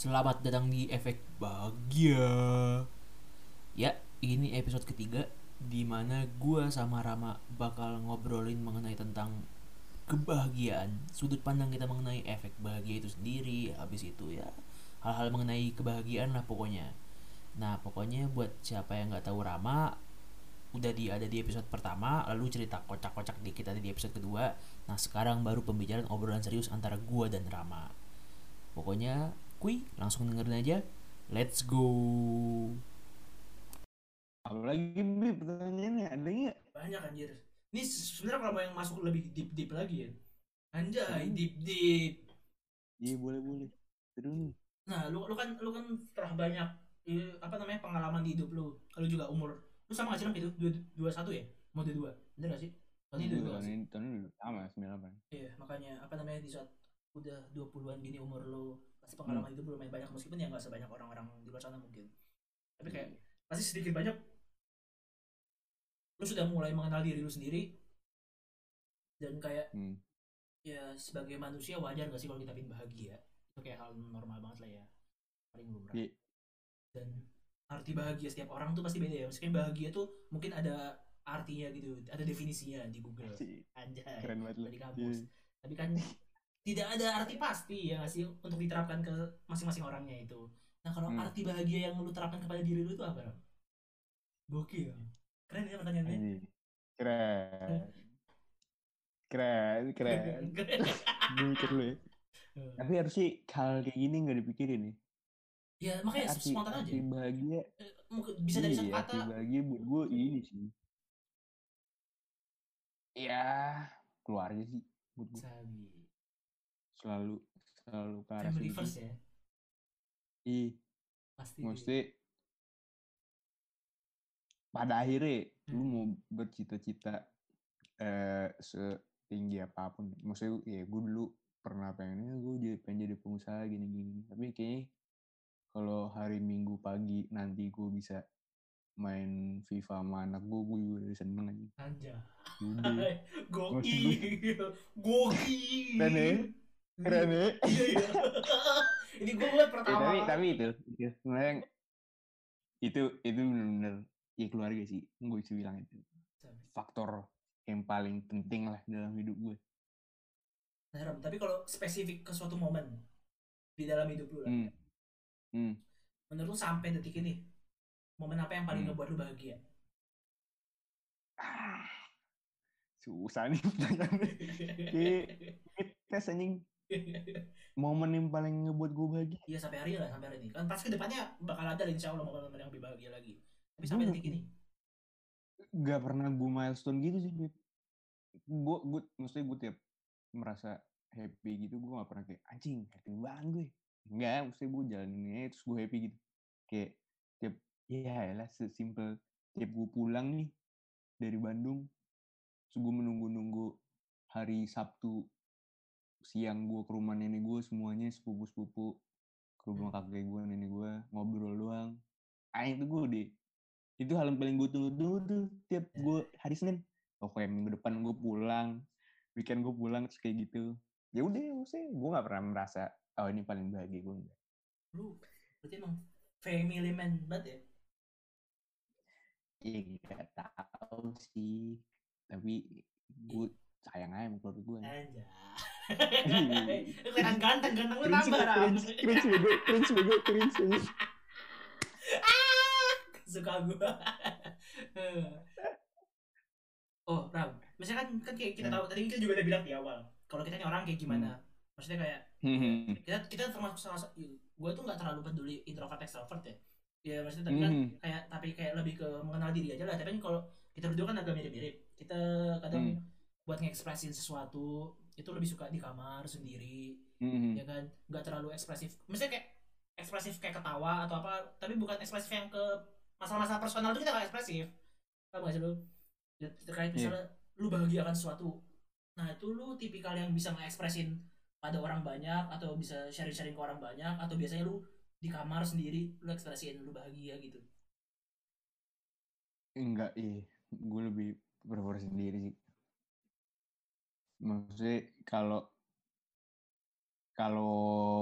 Selamat datang di Efek Bahagia. Ya, ini episode ketiga di mana gua sama Rama bakal ngobrolin mengenai tentang kebahagiaan, sudut pandang kita mengenai efek bahagia itu sendiri, habis itu ya hal-hal mengenai kebahagiaan lah pokoknya. Nah, pokoknya buat siapa yang nggak tahu Rama, udah di ada di episode pertama, lalu cerita kocak-kocak di kita di episode kedua. Nah, sekarang baru pembicaraan obrolan serius antara gua dan Rama. Pokoknya, kui langsung dengerin aja. Let's go. Apalagi Bi pertanyaannya ada nggak? banyak anjir ini sebenarnya kalau mau yang masuk lebih deep deep lagi ya anjay Hmm. deep deep Iya boleh boleh. Terus nah lu lu kan lu kan telah banyak eh, apa namanya pengalaman di hidup lu kalau juga umur lu sama sih Ram, itu dua dua satu ya mau dua dua bener gak sih tahun ini dua dua tahun ini tahun ini sama sembilan delapan. iya makanya apa namanya di saat udah 20-an gini umur lu pengalaman hidup lu lumayan banyak meskipun ya nggak sebanyak orang-orang di luar sana mungkin. Tapi kayak pasti sedikit banyak lu sudah mulai mengenal diri lu sendiri. Dan kayak Hmm. ya sebagai manusia wajar gak sih kalau kita pengen bahagia? Itu kayak hal normal banget lah ya. Paling lumrah Iya. dan arti bahagia setiap orang tuh pasti beda ya. Meskipun bahagia tuh mungkin ada artinya gitu ada definisinya di Google. Anjay keren banget di kampus. Iya. tapi kan tidak ada arti pasti ya sih untuk diterapkan ke masing-masing orangnya itu nah kalau Hmm. arti bahagia yang lu terapkan kepada diri lu itu apa Ram? gokil keren ya pertanyaannya. Keren. Keren, keren. Keren. Mikir lu ya. Tapi harus sih hal kayak gini nggak dipikirin nih. ya makanya Arti, spontan aja arti bahagia. Eh, bisa dari satu iya, arti kata bahagia buat gue ini sih. Ya keluarga sih buat gue selalu selalu ke arah family first ya Ih, pasti maksudnya pada akhirnya lu Hmm. mau bercita-cita eh setinggi apa pun maksudnya ya gue dulu pernah pengennya gue jadi pengen jadi pengusaha gini-gini tapi kayaknya kalau hari minggu pagi nanti gue bisa main FIFA sama anak gue gue juga udah seneng aja udah Gokil. Gokil. Keren ya? Keren ya Iya, iya. Ini gue buat Ya, pertama. tapi tapi itu itu sebenarnya itu itu benar-benar ya keluarga sih gue bisa bilang itu faktor yang paling penting lah dalam hidup gue Nah, Ram, tapi kalau spesifik ke suatu momen di dalam hidup lu lah, hmm. Hmm. menurut lu sampai detik ini, momen apa yang paling Hmm. ngebuat lu bahagia? Ah, susah nih pertanyaannya. Tes anjing momen yang paling ngebuat gue bahagia. Iya sampai hari lah, sampai hari ini. Kan pasti ke depannya bakal ada lah, insya Allah momen-momen yang lebih bahagia lagi. Tapi sampai Hmm. detik ini, Gak pernah gue milestone gitu sih. Gue, gue, maksudnya gue tiap merasa happy gitu, gue gak pernah kayak, anjing, happy banget gue. Enggak, maksudnya gue jalanin aja, terus gue happy gitu. Kayak, tiap, ya lah, sesimpel, tiap gue pulang nih, dari Bandung, terus gue menunggu-nunggu hari Sabtu, siang gue ke rumah nenek gue, semuanya sepupu-sepupu, ke rumah kakek gue, nenek gue, ngobrol doang. Ah, itu gue deh, itu hal yang paling gue tunggu-tunggu tuh tiap gue hari Senin. Oh kayak minggu depan gue pulang weekend gue pulang terus kayak gitu. Ya udah maksudnya gue nggak pernah merasa oh ini paling bahagia gue enggak lu berarti emang family man banget ya? iya nggak tahu sih. Tapi gue sayang aja sama keluarga gue. Kelihatan ganteng, ganteng lu tambah, Ram. cringe bego cringe bego cringe suka gue oh Ram misalnya kan kayak kita Hmm. tahu tadi kita juga udah bilang di awal kalau kita ini orang kayak gimana maksudnya kayak Hmm. kita kita termasuk salah satu gue tuh nggak terlalu peduli introvert extrovert ya ya maksudnya tapi kan Hmm. kayak tapi kayak lebih ke mengenal diri aja lah tapi kan kalau kita berdua kan agak mirip-mirip kita kadang Hmm. buat ngekspresin sesuatu itu lebih suka di kamar sendiri Hmm. ya kan? Nggak terlalu ekspresif. Maksudnya kayak ekspresif kayak ketawa atau apa tapi bukan ekspresif yang ke masalah-masalah personal itu kita nggak ekspresif. Paham gak sih lu? Ya, terkait misalnya lu bahagia akan sesuatu. Nah itu lu tipikal yang bisa ngekspresin pada orang banyak atau bisa sharing-sharing ke orang banyak atau biasanya lu di kamar sendiri lu ekspresiin lu bahagia gitu? Enggak iya gue lebih prefer sendiri sih maksudnya kalau kalau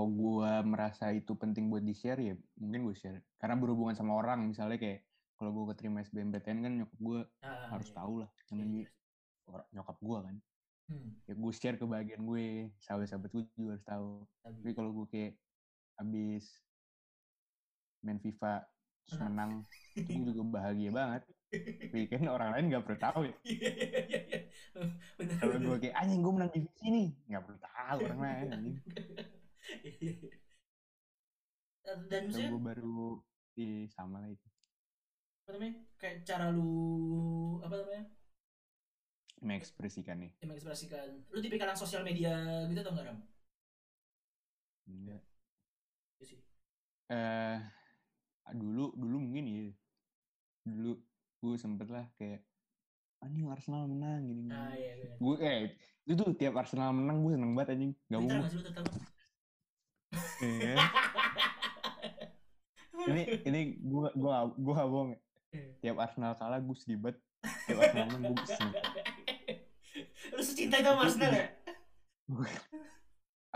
gue merasa itu penting buat di share ya mungkin gue share. Karena berhubungan sama orang misalnya kayak kalau gue keterima SBMPTN kan nyokap gue Ah, harus iya. tahu lah Iya, namanya iya. orang- nyokap gue kan. Hmm, ya gue share ke bagian gue sahabat-sahabat gue juga harus tahu. Tapi tapi- kalau gue kayak habis main FIFA terus Menang. menang itu gue juga bahagia banget. Tapi kan orang lain nggak perlu tahu ya Iya, iya, iya, iya. Benar. kalau gue kayak anjing gue menang divisi nih nggak perlu tahu orang lain anjing Iya, iya. Dan maksudnya gue baru di sama lah itu apa namanya? Kayak cara lu apa namanya? mengekspresikan nih mengekspresikan. Lu tipikal yang sosial media gitu atau enggak, Ram? Enggak. Iya sih. eh dulu dulu mungkin ya dulu gue sempet lah kayak anjing Arsenal menang gini Ah, iya, iya. gue eh itu tuh tiap Arsenal menang gue seneng banget anjing gak mau? Eh, ini ini gue gue gue gak bohong ya. Iya. tiap Arsenal kalah gue sedih banget tiap Arsenal menang gue seneng Lu secinta itu sama Arsenal ya?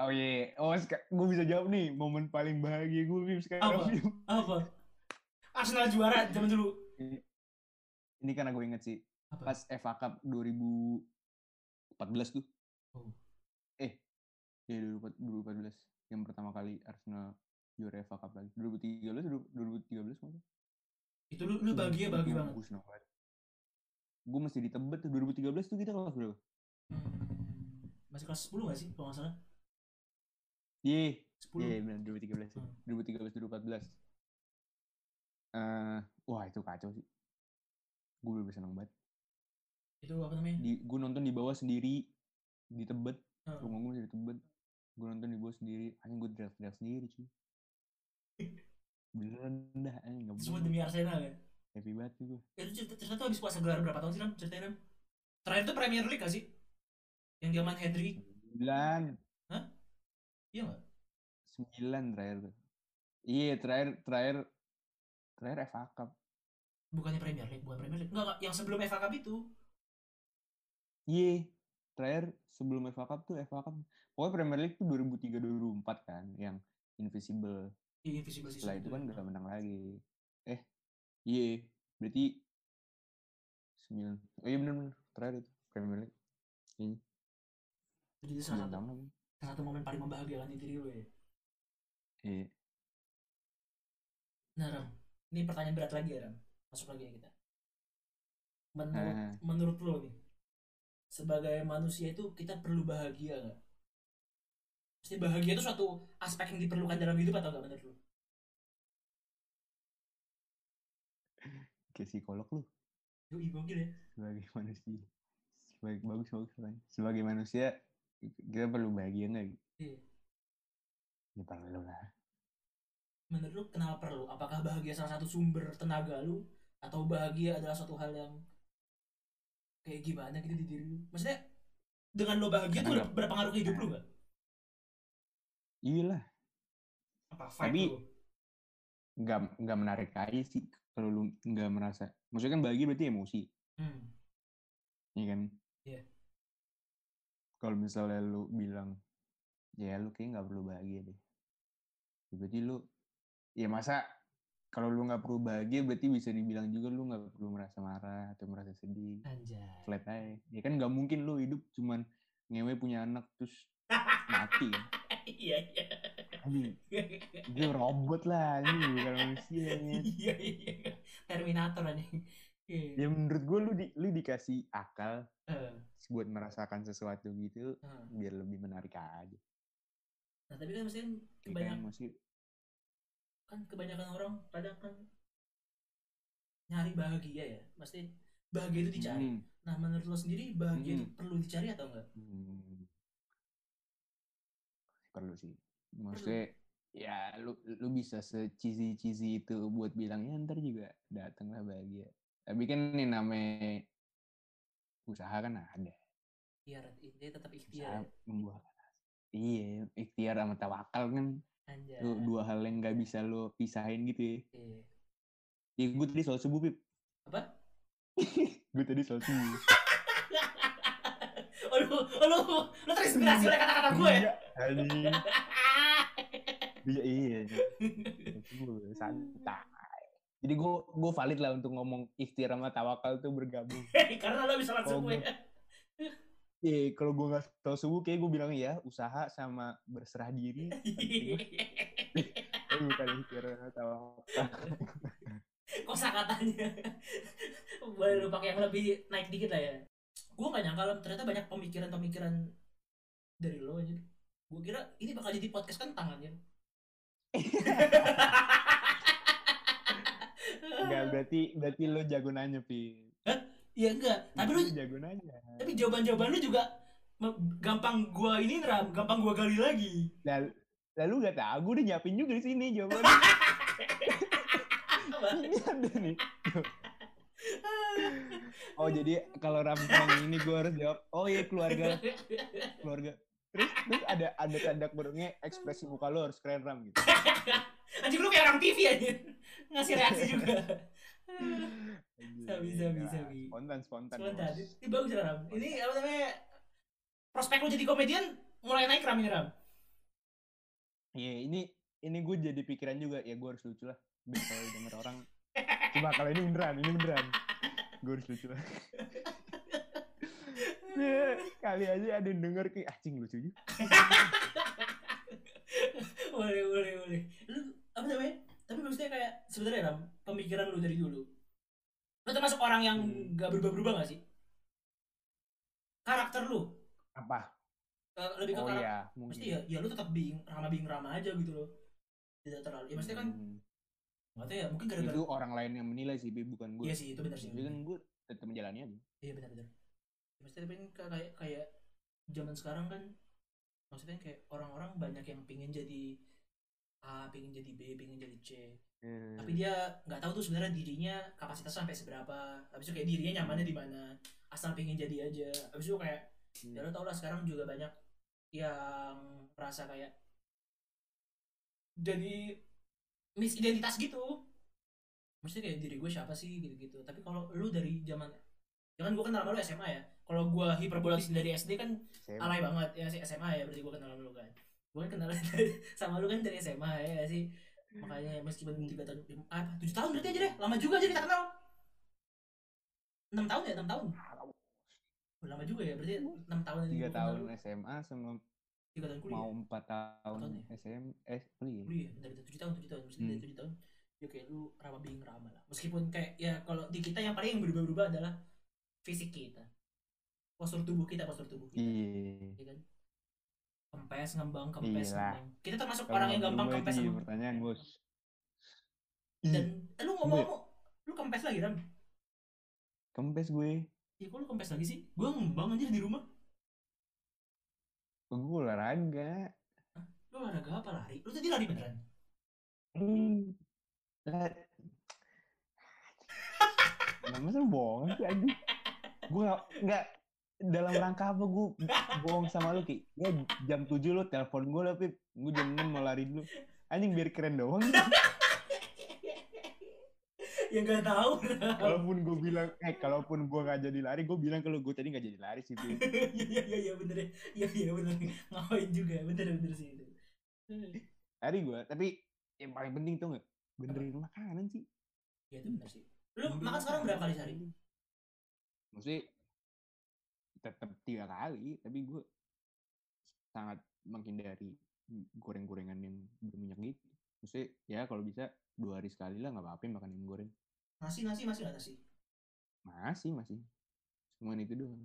oh iya oh gue bisa jawab nih momen paling bahagia gue Bim, sekarang Apa? Apa? Arsenal juara zaman dulu. ini karena gue inget sih Apa? pas FA Cup 2014 tuh Oh. eh ya 2014 yang pertama kali Arsenal juara FA Cup lagi 2013 2013 maksudnya Itu lu lu bahagia bahagia banget. gue seneng banget gue mesti di Tebet tuh 2013 tuh kita kelas berapa Hmm. Masih kelas 10 gak sih kalau nggak salah? iya 10. iya benar 2013 Hmm. 2013 2014 eh wah itu kacau sih gue udah seneng banget Itu apa namanya? di gue nonton di bawah sendiri di Tebet Hmm. rumah gue masih di Tebet gue nonton di bawah sendiri anjing gue teriak-teriak sendiri cuy beneran dah anjing nggak Semua demi Arsenal kan? happy banget gue Itu cerita, cerita tuh habis puasa gelar berapa tahun sih, Ram? Ceritain, Ram. Terakhir tuh Premier League gak sih? Yang zaman Henry. sembilan Iya gak? sembilan terakhir tuh iya terakhir terakhir terakhir FA Cup Bukannya Premier League, bukan Premier League. Enggak, enggak. Yang sebelum FA Cup itu. Iya terakhir sebelum FA Cup tuh FA Cup pokoknya Premier League tuh 2003 2004 kan yang Invisible Iya, Invisible Season setelah itu kan ya. gak menang lagi eh iya berarti sembilan oh iya bener bener terakhir itu Premier League ini Jadi itu salah satu, lagi salah satu momen paling membahagiakan di diri lu ya. iya Nah, Ram. Ini pertanyaan berat lagi ya, Ram. Masuk lagi ya kita. Menurut, menurut lo nih, sebagai manusia itu kita perlu bahagia nggak? Pasti bahagia itu suatu aspek yang diperlukan dalam hidup atau nggak menurut lo? kayak psikolog lu Yoi, gokil ya. sebagai manusia sebagai bagus bagus sebagai manusia kita perlu bahagia nggak Iya. ya perlu lah Menurut lu kenapa perlu? Apakah bahagia salah satu sumber tenaga lu? Atau bahagia adalah suatu hal yang kayak gimana gitu di diri lu? Maksudnya dengan lo bahagia tuh Enggak. berpengaruh ke hidup lu gak? iya lah Apa Tapi- vibe lu? nggak nggak menarik aja sih kalau lu nggak merasa maksudnya kan bahagia berarti emosi Hmm. iya kan Iya. kalau misalnya lu bilang ya lu kayak nggak perlu bahagia deh berarti lu ya masa kalau lu nggak perlu bahagia berarti bisa dibilang juga lu nggak perlu merasa marah atau merasa sedih Anjay. flat aja ya kan nggak mungkin lu hidup cuman ngewe punya anak terus mati kan Iya, iya. Anjing, dia robot lah ini bukan manusia ya. Iya, iya. Terminator anjing. ya Iya. menurut gue lu di, lu dikasih akal Eh, buat merasakan sesuatu gitu eh. biar lebih menarik aja Nah, tapi kan mesti Ya kan, kebanyakan masih kan kebanyakan orang kadang kan nyari bahagia ya. Pasti bahagia itu dicari. Hmm, Nah, menurut lo sendiri bahagia itu Hmm. perlu dicari atau enggak? hmm. perlu sih maksudnya ya lu lu bisa se-cheesy cheesy itu buat bilang ya ntar juga datang lah bahagia tapi kan ini namanya usaha kan ada Ikhtiar, ini tetap ikhtiar. ya. membuahkan iya ikhtiar sama tawakal kan Anjay. Lu dua hal yang nggak bisa lo pisahin gitu ya. Iya. Ya gue tadi soal subuh, Pip. Apa? gue tadi soal subuh. Oh, lu, oh, lu, lu terinspirasi oleh kata-kata gue ya? Iya. Iya iya. Santai. Jadi gue gue valid lah untuk ngomong ikhtiar sama tawakal tuh bergabung. Karena lo bisa langsung gue. Iya, kalau gue nggak tahu subuh, kayak gue bilang ya usaha sama berserah diri. Tapi bukan ikhtiar sama tawakal. Kosa katanya. Boleh lu pakai yang lebih naik dikit lah ya. Gue gak nyangka Lam, ternyata banyak pemikiran-pemikiran dari lo aja. Gue kira ini bakal jadi podcast kentang aja. Enggak berarti berarti lo jago nanya pi. Iya enggak, tapi lu jago nanya. tapi jawaban-jawaban lu juga gampang gua ini ram, gampang gua gali lagi. Lalu, lalu gak tahu, gue udah nyiapin juga di sini jawaban. ini ada nih. Oh jadi kalau Ramcon ini gue harus jawab, oh iya keluarga, keluarga. Terus terus ada ada tanda kurungnya ekspresi muka lo harus keren Ram gitu. Anjing lu kayak orang TV aja. Ngasih reaksi juga. Sabi, sabi, Nah, sabi. Spontan spontan. Bos. ini bagus Ram. Ini apa namanya? Prospek lu jadi komedian mulai naik Ram ini Ram. Iya ini ini gue jadi pikiran juga ya gue harus lucu lah. Biar kalau denger orang, coba kalau ini beneran, ini beneran. Gue harus lucu lah. Kali aja ada yang denger kayak acing lucu juga. boleh, boleh, boleh. Lu apa namanya? Tapi maksudnya kayak sebenarnya Ram, pemikiran lu dari dulu. Lu termasuk orang yang Hmm. gak berubah-berubah gak sih? Karakter lu Apa? lebih ke Oh karakter. iya, mungkin. Mesti ya, ya lu tetap being rama being rama aja gitu loh. Tidak terlalu. Ya maksudnya kan, Hmm. tahu ya, mungkin gara-gara. itu orang lain yang menilai sih, bukan gue. Iya sih, itu benar sih. Jadi kan gue tetap menjalani aja. Iya benar-benar. Maksudnya tapi kayak kayak zaman sekarang kan maksudnya kayak orang-orang banyak yang pingin jadi A, pingin jadi B, pingin jadi C. Hmm. Tapi dia nggak tahu tuh sebenarnya dirinya kapasitasnya sampai seberapa. Habis itu kayak dirinya nyamannya di mana. Asal pingin jadi aja. Habis itu kayak Hmm. ya lo tau lah sekarang juga banyak yang merasa kayak jadi misidentitas gitu. Maksudnya kayak diri gue siapa sih gitu-gitu. Tapi kalau lu dari zaman kan gue kenal sama lu SMA ya. Kalau gue hiperbolatis dari SD kan Saya- alay banget ya sih SMA ya berarti gue kenal sama lu kan. Gue kan kenal sama lu kan dari SMA ya sih. Makanya meskipun tiga tahun apa tujuh tahun berarti aja deh lama juga aja kita kenal. enam tahun ya enam tahun. Oh, lama juga ya berarti enam tahun tiga kenal tahun lu. SMA sama tiga tahun kuliah. mau empat tahun tahun ya? SM eh kuliah. kuliah bentar tujuh tahun tujuh tahun dari Hmm. tujuh tahun ya kayak lu ramah being ramah lah meskipun kayak ya kalau di kita yang paling yang berubah-berubah adalah fisik kita postur tubuh kita postur tubuh kita Iya. ya kan kempes ngembang kempes Iyalah. ngembang kita termasuk Kalau orang yang gampang kempes itu pertanyaan bos. dan eh, lu ngomong-ngomong lu kempes lagi ram Kempes gue. ya kok lu kempes lagi sih gue ngembang aja di rumah Gue olahraga. lu olahraga apa lari lu tadi lari beneran Hmm. Lah. Nah, masa bohong sih anjing? Gue nggak dalam rangka apa gue bohong sama lu ki? Ya jam 7 lu telepon gue tapi gue jam 6 mau lari dulu. Anjing biar keren doang. ya nggak tahu kalaupun gue bilang, eh kalaupun gue nggak jadi lari, gue bilang kalau gue tadi nggak jadi lari sih. Iya iya iya iya bener ya iya iya bener ngapain juga bener bener sih itu Lari gue, tapi yang paling penting tuh nggak benerin makanan sih. Iya itu benar sih. Lu makan sekarang berapa kali sehari? Maksudnya tetap tiga kali, tapi gue sangat menghindari goreng-gorengan yang berminyak gitu. Maksudnya ya kalau bisa dua hari sekali lah nggak apa-apa makan yang goreng. Nasi nasi masih nggak nasi? Masih masih. Cuman itu doang.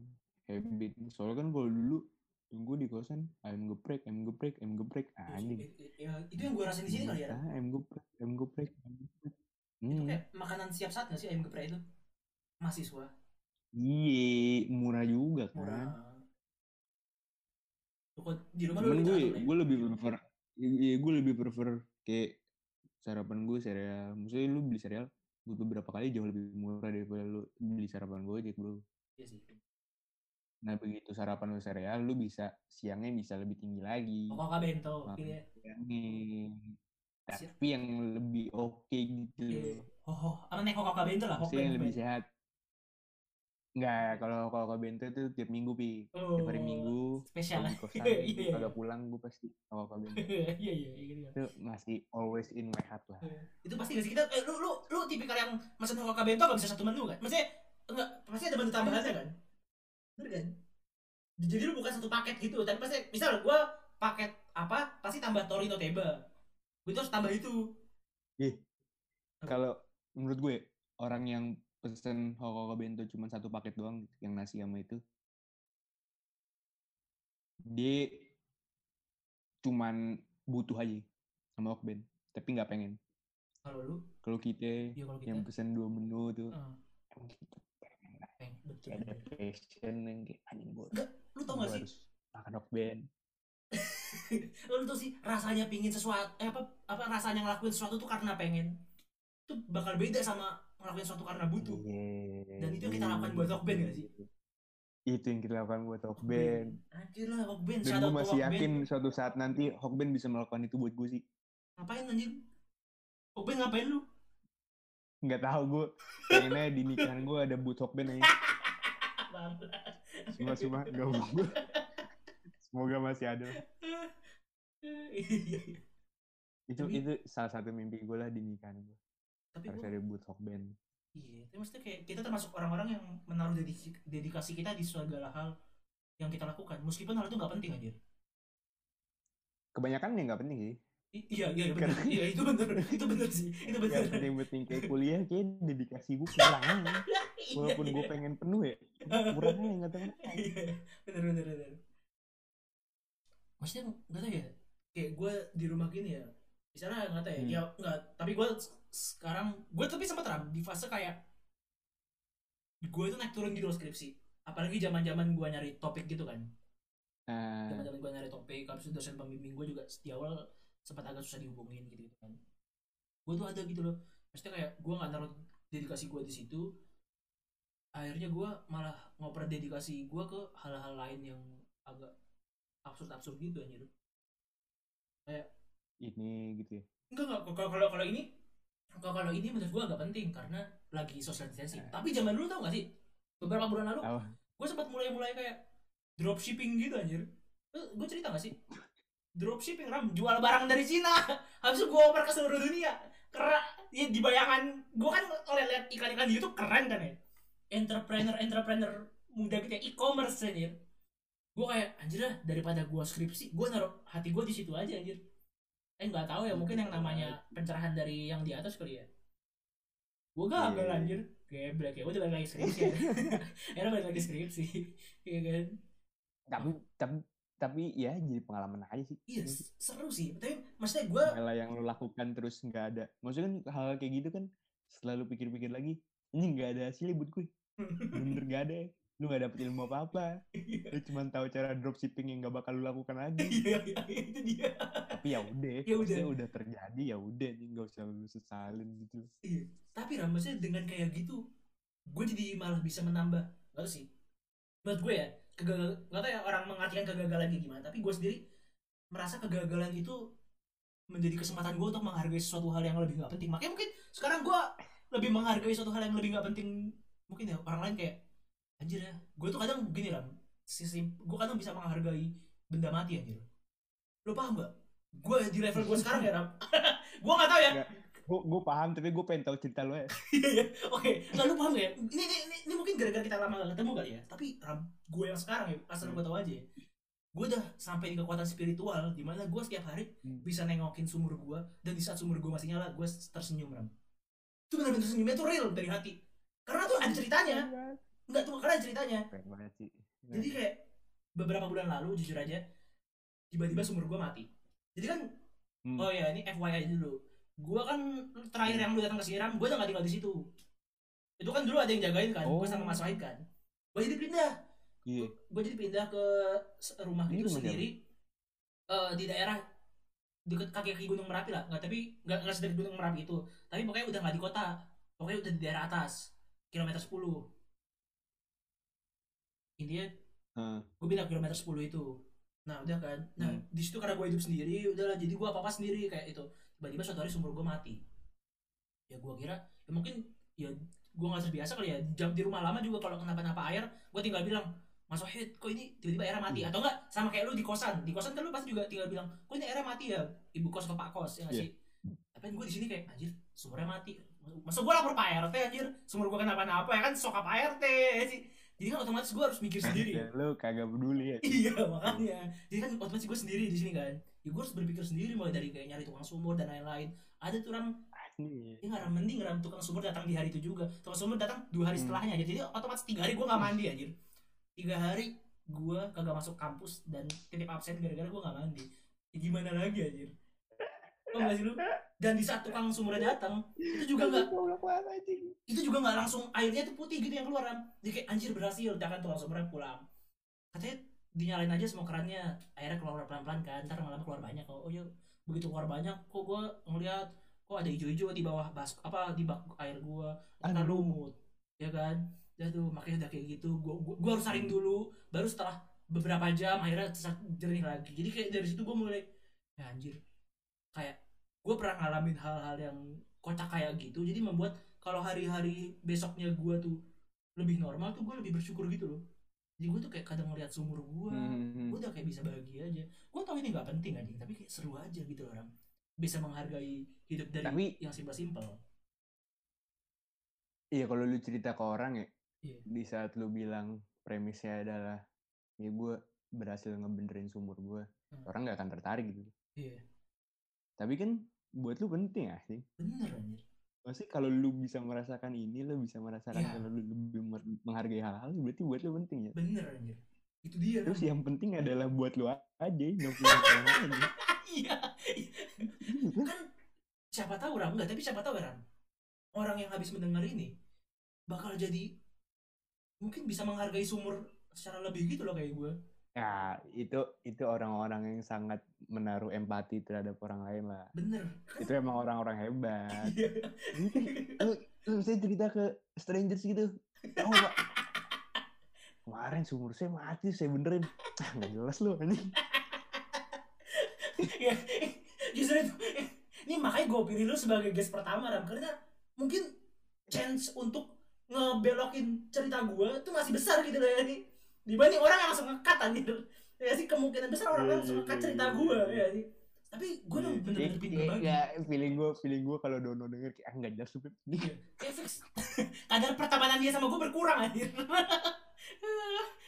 Habit. Soalnya kan kalau dulu gue di kosan ayam geprek, ayam geprek, ayam geprek. Iya sih, Anjing. Ya, itu yang gue rasain di sini kali ya. Ah, ayam geprek, ayam geprek, ayam geprek. Itu Hmm. kayak makanan siap saat nggak sih ayam geprek itu? Mahasiswa Iya, murah juga kan. murah. Lu kok di rumah lu Cuman lebih gue ya? gue lebih prefer iya gue lebih prefer kayak sarapan gue cereal. Maksudnya lu beli cereal buat beberapa kali jauh lebih murah daripada lu beli sarapan gue bro. Iya sih. Nah begitu sarapan lu cereal, lu bisa siangnya bisa lebih tinggi lagi. Kakak bento. Iya. Tapi yang lebih oke gitu Iya. loh. Oh, oh, apa nih kakak bento lah? Maksudnya yang lebih sehat. Enggak, kalau kalau ke bento itu tiap minggu pi. Oh, Tiap hari minggu spesial kalau lah. di kosan Iya, iya, iya. pulang gue pasti kalau ke bento. Iya iya iya gitu. itu masih always in my heart lah. Itu pasti gak sih kita eh, lu lu lu tipikal yang mesen Hoka bento gak bisa satu menu kan? Maksudnya enggak pasti ada menu tambahannya kan? Bener kan? Jadi lu bukan satu paket gitu, tapi pasti misal gua paket apa pasti tambah Torino Teba. Gue itu harus tambah itu. Kalau menurut gue orang yang pesen Hoka bento cuma satu paket doang gitu, yang nasi sama itu dia cuman butuh aja sama Hokben tapi nggak pengen Kalau lu, kalau kita ya kalau kita yang pesen dua menu tuh emang kita pengen lah. pengen betul. Ada passion yang kayak anjing gue Lu tau gak sih? makan Hokben Lu tau sih rasanya pingin sesuatu eh, apa apa rasanya ngelakuin sesuatu tuh karena pengen. Itu bakal beda sama ngelakuin sesuatu karena butuh. Dan itu yang kita lakukan buat Hokben gak sih? itu yang kita lakukan buat Hokben Anjir lah Hokben, dan shout gue masih yakin suatu saat nanti Hokben bisa melakukan itu buat gue sih. Ngapain anjir? Hokben ngapain lu? nggak tahu gue pengennya di nikahan gue ada boot Hokben aja semua semua. Gak gue semoga masih ada. Iya, itu itu salah satu mimpi gue lah di nikahan gue Tapi harus gua, ada boot Hokben iya, tapi maksudnya kayak kita termasuk orang-orang yang menaruh dedikasi, dedikasi kita di segala hal yang kita lakukan, meskipun hal itu nggak penting anjir. kebanyakan ya nggak penting sih I- iya, iya, benar. Karena- Iya, itu benar. Itu benar sih. Itu benar. Gak penting-penting kayak kuliah kayak dedikasi gue kurang aja. Iya, walaupun gue iya. pengen penuh ya kurang aja nggak tahu. Iya, benar benar benar. Maksudnya nggak tahu ya, kayak gue di rumah gini ya, misalnya nggak tahu ya, Hmm. ya nggak. Tapi gue sekarang, gue tapi sempat ram di fase kayak gue itu naik turun gitu loh skripsi. Apalagi zaman zaman gue nyari topik gitu kan. nah Zaman zaman gue nyari topik, habis itu dosen pembimbing gue juga di awal sempat agak susah dihubungin gitu, gitu kan. Gue tuh ada gitu loh. Maksudnya kayak gue nggak naruh dedikasi gue di situ. Akhirnya gue malah ngoper dedikasi gue ke hal-hal lain yang agak absurd-absurd gitu anjir. Ini gitu ya Enggak enggak kalau kalau kalau ini kalau kalau ini menurut gue agak penting karena lagi social distancing. Tapi zaman dulu tau gak sih? Beberapa bulan lalu tahu gue sempat mulai-mulai kayak dropshipping gitu anjir. Gue cerita gak sih? Dropshipping ram jual barang dari Cina. Habis itu gue oper ke seluruh dunia. Keren. Ya di bayangan gue kan lihat iklan-iklan di YouTube keren kan ya. Entrepreneur entrepreneur muda gitu ya e-commerce anjir. Gue kayak anjir lah daripada gue skripsi, gue naruh hati gue di situ aja anjir. Eh nggak tahu ya mungkin yang namanya pencerahan dari yang di atas kali ya. Gue gagal Iya. anjir. Geblek ya, udah balik lagi skripsi ya. Era balik lagi skripsi. Iya kan? tapi tapi tapi ya jadi pengalaman aja sih Iya, s- seru sih. Tapi maksudnya gue hal yang lo lakukan terus nggak ada maksudnya kan hal kayak gitu kan setelah lu pikir-pikir lagi ini nggak ada hasilnya buat gue bener gak ada lu nggak dapet ilmu apa apa lu cuma tahu cara dropshipping yang nggak bakal lu lakukan lagi Iya, iya, itu dia. tapi ya udah Ya udah. udah terjadi ya udah nih nggak usah lu sesalin gitu Iya. Tapi Ram, maksudnya dengan kayak gitu, gue jadi malah bisa menambah. Gak sih. Menurut gue ya, kegagalan, gak tau ya orang mengartikan kegagalan kayak gimana, tapi gue sendiri merasa kegagalan itu menjadi kesempatan gue untuk menghargai sesuatu hal yang lebih gak penting. Makanya mungkin sekarang gue lebih menghargai suatu hal yang lebih gak penting. Mungkin ya orang lain kayak, anjir ya, gue tuh kadang gini Ram, sisi, gue kadang bisa menghargai benda mati anjir. Lo paham gak? Gue di level gue sekarang ya Ram, gue gak tau ya, gue gue paham tapi gue pengen tahu cerita lu ya Iya, iya. Oke, nggak lu paham gak ya? Ini, ini, ini, ini mungkin gara-gara kita lama gak ketemu kali ya. Tapi Ram, gue yang sekarang ya, asal gue tau aja ya. Gue udah sampai di kekuatan spiritual, di mana gue setiap hari Hmm. bisa nengokin sumur gue, dan di saat sumur gue masih nyala, gue tersenyum Ram. Itu benar-benar tersenyumnya tuh real dari hati. Karena tuh ada ceritanya. Enggak tuh, ada ceritanya. keren banget sih Jadi kayak beberapa bulan lalu, jujur aja, tiba-tiba sumur gue mati. Jadi kan, Hmm. oh ya ini FYI dulu. Gue kan terakhir yang lu datang ke Siram, gue udah gak tinggal di situ. Itu kan dulu ada yang jagain kan, gue Oh. sama Mas Wahid kan. Gue jadi pindah, iya gue jadi pindah ke rumah Ini rumah sendiri eh, di daerah deket kaki kaki Gunung Merapi lah, nggak tapi nggak nggak sedekat Gunung Merapi itu, tapi pokoknya udah nggak di kota, pokoknya udah di daerah atas, kilometer 10 Intinya Heeh. gue pindah kilometer 10 itu nah udah kan nah Hmm. di situ karena gue hidup sendiri udahlah jadi gue apa apa sendiri kayak itu tiba-tiba suatu hari sumur gue mati ya gue kira ya mungkin ya gue nggak terbiasa kali ya jam di rumah lama juga kalau kenapa-napa air gue tinggal bilang Mas Wahid, kok ini tiba-tiba airnya mati? Iya. Atau enggak, sama kayak lu di kosan. Di kosan kan lu pasti juga tinggal bilang, kok ini airnya mati ya? Ibu kos atau pak kos, ya nggak Iya. sih? Tapi gue di sini kayak, anjir, sumurnya mati. Masa gue lapor Pak RT anjir, sumur gue kenapa-napa ya kan sokap Pak RT ya sih. Jadi kan otomatis gue harus mikir sendiri. Lu kagak peduli ya. iya makanya. Jadi kan otomatis gue sendiri di sini kan. Ya gue harus berpikir sendiri mulai dari kayak nyari tukang sumur dan lain-lain. Ada tuh orang Ini. dia nggak mending ram tukang sumur datang di hari itu juga. Tukang sumur datang dua hari Hmm. setelahnya aja. Jadi otomatis tiga hari gue nggak mandi anjir. Tiga hari gue kagak masuk kampus dan titip absen gara-gara gue nggak mandi. Ya, gimana lagi anjir? Tau gak sih lu? Dan di saat tukang sumurnya datang, itu juga nggak itu juga nggak langsung airnya tuh putih gitu yang keluar Ram. Jadi kayak anjir berhasil, kan tukang sumurnya pulang. Katanya dinyalain aja semua kerannya, airnya keluar pelan-pelan kan, ntar lama-lama keluar banyak. Oh, oh ya begitu keluar banyak, kok gue ngeliat kok ada hijau-hijau di bawah bas apa di bak air gua, ntar Aduh. lumut, ya kan? Ya tuh makanya udah kayak gitu, gua, gua, gua harus saring dulu, baru setelah beberapa jam akhirnya jernih lagi. Jadi kayak dari situ gua mulai ya anjir kayak gue pernah ngalamin hal-hal yang kocak kayak gitu jadi membuat kalau hari-hari besoknya gue tuh lebih normal tuh gue lebih bersyukur gitu loh jadi gue tuh kayak kadang ngeliat sumur gue Hmm. gue udah kayak bisa bahagia aja gue tau ini nggak penting aja tapi kayak seru aja gitu loh, orang bisa menghargai hidup dari Tapi- yang simpel-simpel Iya kalau lu cerita ke orang ya, Iya. di saat lu bilang premisnya adalah ya gue berhasil ngebenerin sumur gue, Hmm. orang nggak akan tertarik gitu. iya Tapi kan buat lu penting ya sih. bener anjir Maksudnya kalau lu bisa merasakan ini, lu bisa merasakan Iya. kalau lu lebih menghargai hal-hal, berarti buat lu penting ya. bener anjir itu dia Terus Ram. yang penting adalah buat lu aja, nggak orang lain. iya kan siapa tahu Ram enggak tapi siapa tahu Ram orang yang habis mendengar ini bakal jadi mungkin bisa menghargai sumur secara lebih gitu loh kayak gue Ya, itu itu orang-orang yang sangat menaruh empati terhadap orang lain lah. bener Itu emang orang-orang hebat. Iya. Kan, lu, lu saya cerita ke strangers gitu. Oh, Pak. Kemarin sumur saya mati, saya benerin. Ah, nggak jelas lu ini. Ya, justru itu ini makanya gue pilih lu sebagai guest pertama Ram karena mungkin chance untuk ngebelokin cerita gue tuh masih besar gitu loh ya nih dibanding orang yang langsung ngekat anjir. Ya sih kemungkinan besar orang Iya, langsung iya, ngekat iya, cerita gue ya sih. Tapi gue udah bener-bener pinter banget. Ya, feeling gue, feeling gue kalau Dono denger kayak ah, nggak jelas lu. Pip." Iya, kayak fix kadar pertemanan dia sama gue berkurang anjir.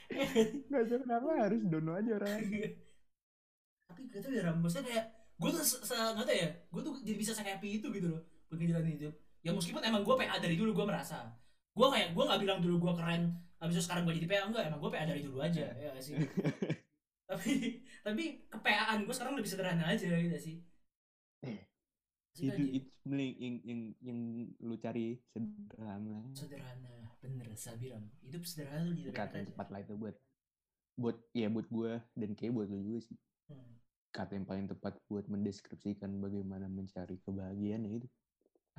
Nggak tahu kenapa harus Dono aja orang. tapi gak tau ya Ram. Maksudnya kayak gue tuh se, se gak tau ya gue tuh jadi bisa se-happy itu gitu loh ngejalanin hidup. Ya meskipun emang gue PA dari dulu gue merasa gue kayak gue gak bilang dulu gue keren habis itu sekarang gue jadi PA enggak emang gue PA dari dulu aja ya gak sih tapi tapi kepeaan gue sekarang lebih sederhana aja gitu sih Eh, Asik itu aja. itu sebenarnya yang, yang yang lu cari sederhana. sederhana bener Sabiram hidup sederhana di Kata yang tepat lah itu buat buat ya buat gue dan kayak buat lu juga sih. Hmm. Kata yang paling tepat buat mendeskripsikan bagaimana mencari kebahagiaan ya itu.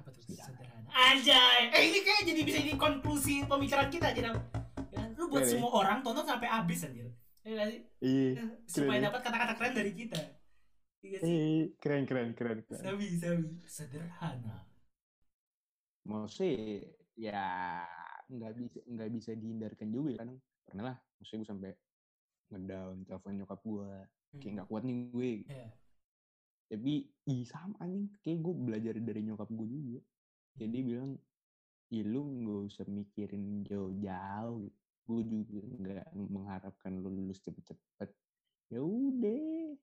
Apa tuh? Sederhana. sederhana. Anjay. Eh ini kayak jadi bisa jadi konklusi pemikiran kita aja ya, lu buat Keren ya? semua orang tonton sampai habis anjir. Ya sih? Iya. supaya Keren. ya? dapat kata-kata keren dari kita. Iya sih. Eh, keren keren keren keren. sabi sabi. Sederhana. Maksudnya ya nggak bisa nggak bisa dihindarkan juga kadang pernah lah. Maksudnya gue sampai ngedown telepon nyokap gue kayak nggak kuat nih gue. Iya. Tapi ih sama anjing. Kayak gue belajar dari nyokap gue juga. Jadi dia bilang ya lu nggak usah mikirin jauh-jauh. Gue juga nggak mengharapkan lu lulus cepet-cepet. Ya udah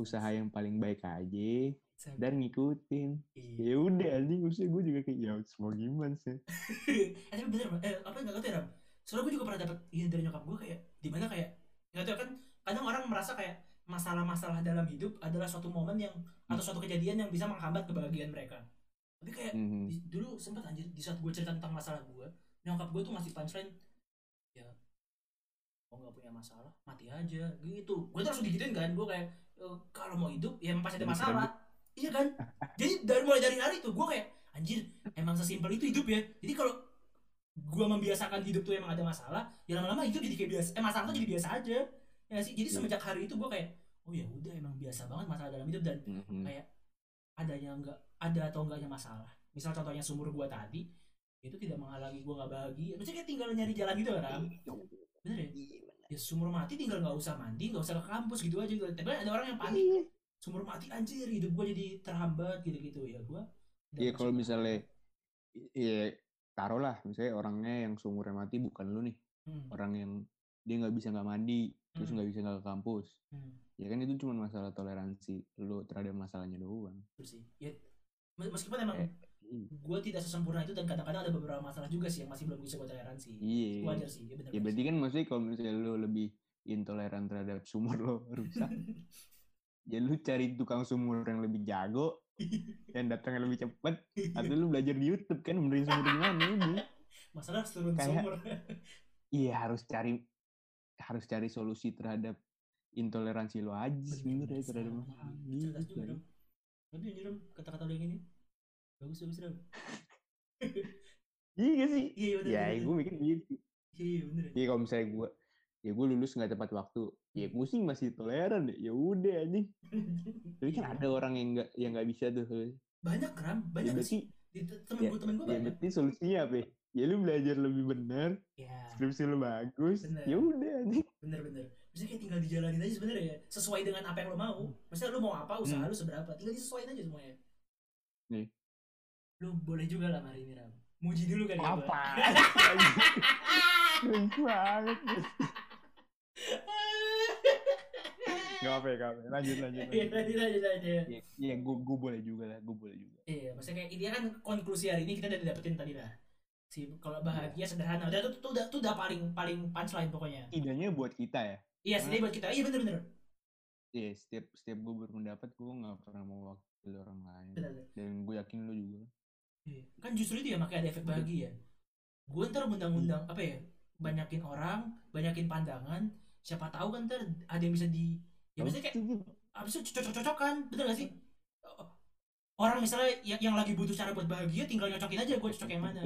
usaha yang paling baik aja dan ngikutin. Iya. Ya udah anjing. Maksudnya gue juga kayak ya semua gimana sih? Eh tapi bener eh apa nggak ngerti ya Ram? Soalnya gue juga pernah dapat ini dari nyokap gue kayak di mana kayak nggak tahu kan kadang orang merasa kayak masalah-masalah dalam hidup adalah suatu momen yang atau suatu kejadian yang bisa menghambat kebahagiaan mereka. Tapi kayak Mhm. di- dulu sempat anjir di saat gue cerita tentang masalah gue nyokap gue tuh ngasih punchline ya mau nggak punya masalah mati aja gitu. Gue tuh langsung digituin kan gue kayak "E, kalau mau hidup ya pasti ada masalah. iya kan? Jadi dari mulai dari hari itu gue kayak anjir emang sesimpel itu hidup ya. Jadi kalau gue membiasakan hidup tuh emang ada masalah ya lama-lama hidup jadi kayak biasa eh masalah tuh jadi biasa aja ya sih? Jadi Iya. semenjak hari itu gue kayak oh ya udah emang biasa banget masalah dalam hidup. Dan Mhm. kayak adanya enggak ada atau enggaknya masalah. Misal contohnya sumur gua tadi itu tidak menghalangi gue nggak bahagia. Maksudnya kayak tinggal nyari jalan gitu kan bener ya? ya sumur mati tinggal nggak usah mandi nggak usah ke kampus gitu aja. Gitu. tapi ada orang yang panik. Iya. sumur mati anjir hidup gue jadi terhambat gitu gitu ya gue Iya kalau misalnya iya taruhlah misalnya orangnya yang seumurnya mati bukan lu nih. Hmm, orang yang dia nggak bisa nggak mandi terus Hmm. nggak bisa nggak ke kampus. Hmm, ya kan itu cuma masalah toleransi lu terhadap masalahnya doang. Sih. Ya mes- meskipun emang Eh, iya. gue tidak sesempurna itu dan kadang-kadang ada beberapa masalah juga sih yang masih belum bisa gue toleransi. Iya. Wajar sih ya benar. Ya berarti kan maksudnya kalau misalnya lu lebih intoleran terhadap sumur lo rusak ya lu cari tukang sumur yang lebih jago yang datangnya lebih cepet atau lu belajar di YouTube kan benerin sumur gimana ini? Masalah harus turun Kayak- sumur. Iya harus cari harus cari solusi terhadap intoleransi lo aja sebenarnya terhadap juga dong. Tapi ini Ram kata-kata lo yang ini. Bagus bagus Ram iya gak sih? Iya bener ya bener, gue mikir gitu iya iya bener Iya kalau misalnya gue ya gue lulus nggak tepat waktu ya gue sih masih toleran deh. Ya udah anjing. Tapi kan Iya. ada orang yang nggak yang nggak bisa tuh. Banyak Ram. Ya banyak berarti sih? Temen ya, gue temen gue ya banyak. berarti solusinya apa ya? ya lu belajar lebih benar ya skripsi lu bagus Bener. ya udah anjing bener bener maksudnya kayak tinggal dijalanin aja sebenarnya ya sesuai dengan apa yang lo mau maksudnya lo mau apa usaha Hmm. lo seberapa tinggal disesuaikan aja semuanya Nih. lo boleh juga lah hari ini Ram muji dulu kan ya apa banget Gak apa ya, gak apa. Lanjut, lanjut, Iya, lanjut. lanjut lanjut. Iya, iya gue gue boleh juga lah, gue boleh juga. Iya, maksudnya kayak ini kan konklusi hari ini kita udah dapetin tadi lah. Si kalau bahagia sederhana, udah itu tuh udah tuh udah paling paling punchline pokoknya. Idenya buat kita ya. Iya, sedih buat kita. Iya bener bener. Iya, setiap setiap gue berpendapat gue nggak pernah mau wakil orang lain. Bener, bener. Dan gue yakin lo juga. Iya. Kan justru itu ya makanya ada efek bahagia. Gue ntar undang-undang apa ya? Banyakin orang, banyakin pandangan. Siapa tahu kan ntar ada yang bisa di ya maksudnya kayak abis itu cocok-cocokan, bener gak sih? Orang misalnya yang, yang lagi butuh cara buat bahagia, tinggal nyocokin aja gue cocok yang mana.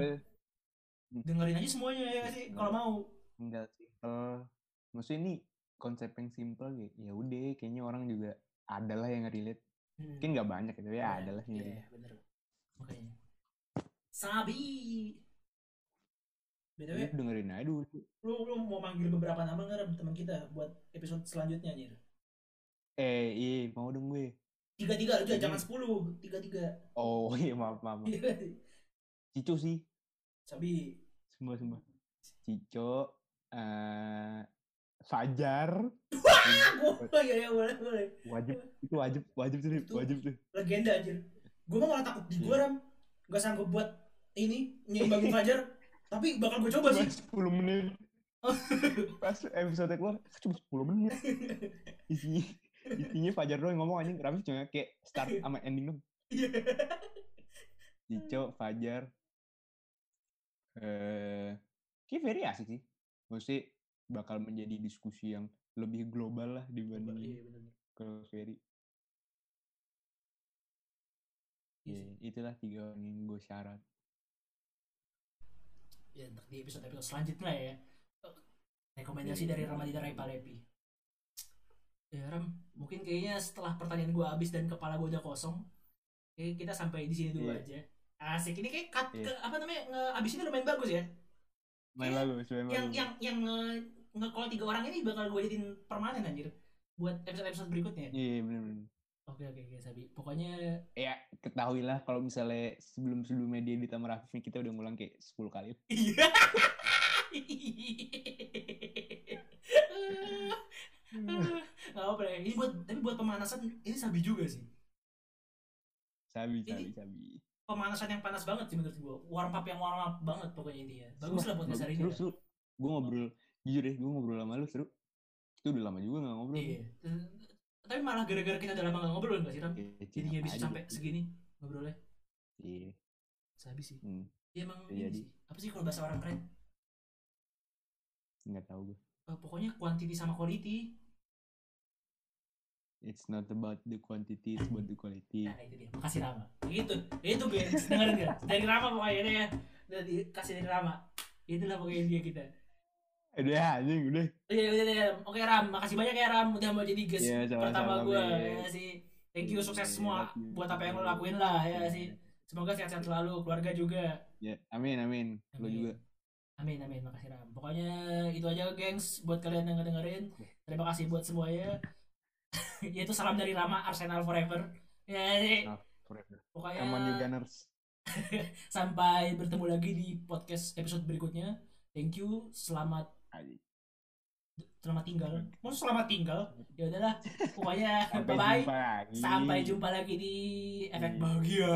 Eh, Dengerin aja semuanya ya sih, kalau mau. Enggak simple. Maksudnya ini konsep yang simple gitu. Ya udah, kayaknya orang juga ada lah yang relate. Hmm. Mungkin nggak banyak gitu ya, ada lah Iya, relate. bener. Makanya. Sabi. BTW, Ya, dengerin aja dulu. lu, lu mau manggil beberapa nama nggak teman kita buat episode selanjutnya anjir? Eh, iya, mau dong gue. Tiga-tiga aja, Jadi- jangan sepuluh. Tiga-tiga. Oh iya, maaf, maaf. Iya. Cico sih. Sabi. Semua, semua. Cico, eh Fajar, Oh iya, iya, boleh, boleh. wajib itu wajib wajib. Itu- wajib tuh Legenda anjir. Gue mah malah takut di Iya. gue, Ram. Gak sanggup buat ini, nyimbangin Fajar. Tapi bakal gue coba sih. cuma 10 menit pas episode keluar cuma 10 menit isinya isinya Fajar doang ngomong anjing Raffi cuma kayak start sama ending dong Iya. Cico Fajar eh kayak very asik sih. Maksudnya bakal menjadi diskusi yang lebih global lah dibanding Iya, bener. kalau Ferry. Iya ya, itulah tiga orang yang gue syarat. Ya untuk di episode episode selanjutnya ya. Rekomendasi Iya, dari iya. Ramadita Rai Palepi ya Ram mungkin kayaknya setelah pertanyaan gue habis dan kepala gue udah kosong kayak kita sampai di sini dulu Iya. aja asik. Ini kayak cut Iya. ke, apa namanya nge, abis ini lumayan bagus ya? Main lalu yang lalu yang yang nge, nge call tiga orang ini bakal gue jadiin permanen anjir. Buat episode episode berikutnya. Iya bener-bener oke oke oke Sabi. Pokoknya ya ketahuilah kalau misalnya sebelum sebelumnya dia di Taman Rafif nih, kita udah ngulang kayak 10 kali. Iya. Nggak apa ya ini buat tapi buat pemanasan ini sabi juga sih. Sabi Ini- sabi sabi pemanasan yang panas banget sih menurut gua. Warm up yang warm up banget pokoknya intinya. Bagus lah buat dasar ini seru gue ngobrol jujur deh gue ngobrol sama lu seru. Itu udah lama juga gak ngobrol. Iya. Tapi malah gara-gara kita udah lama gak ngobrol nggak sih Ram? Iya, jadinya bisa sampai segini ngobrolnya. Iya. Sabi sih. Hmm, ya emang ini sih. Apa sih kalau bahasa orang keren? Nggak tahu gue Eh, pokoknya quantity sama quality it's not about the quantity it's about the quality nah itu dia makasih Rama itu itu gue dengerin dia dari Rama pokoknya ya udah dikasih dari Rama itulah pokoknya dia kita udah anjing udah Iya, udah, udah, Oke Ram, makasih banyak ya Ram udah mau jadi guest Iya, sama-sama, pertama gue ya sih. Thank you sukses Iya, semua you. buat apa yang lo lakuin lah ya sih. Semoga sehat-sehat selalu, keluarga juga. Ya, amin amin. Lo juga. Amin amin makasih Ram. Pokoknya itu aja gengs buat kalian yang ngedengerin. Terima kasih buat semuanya. Yaitu salam dari Rama Arsenal Forever. Ya, jadi, Nah, forever. pokoknya Come on you Gunners. sampai bertemu lagi di podcast episode berikutnya. Thank you. Selamat selamat tinggal. Mau selamat tinggal? Ya udahlah. Pokoknya bye bye. Sampai jumpa lagi di efek Iya. bahagia.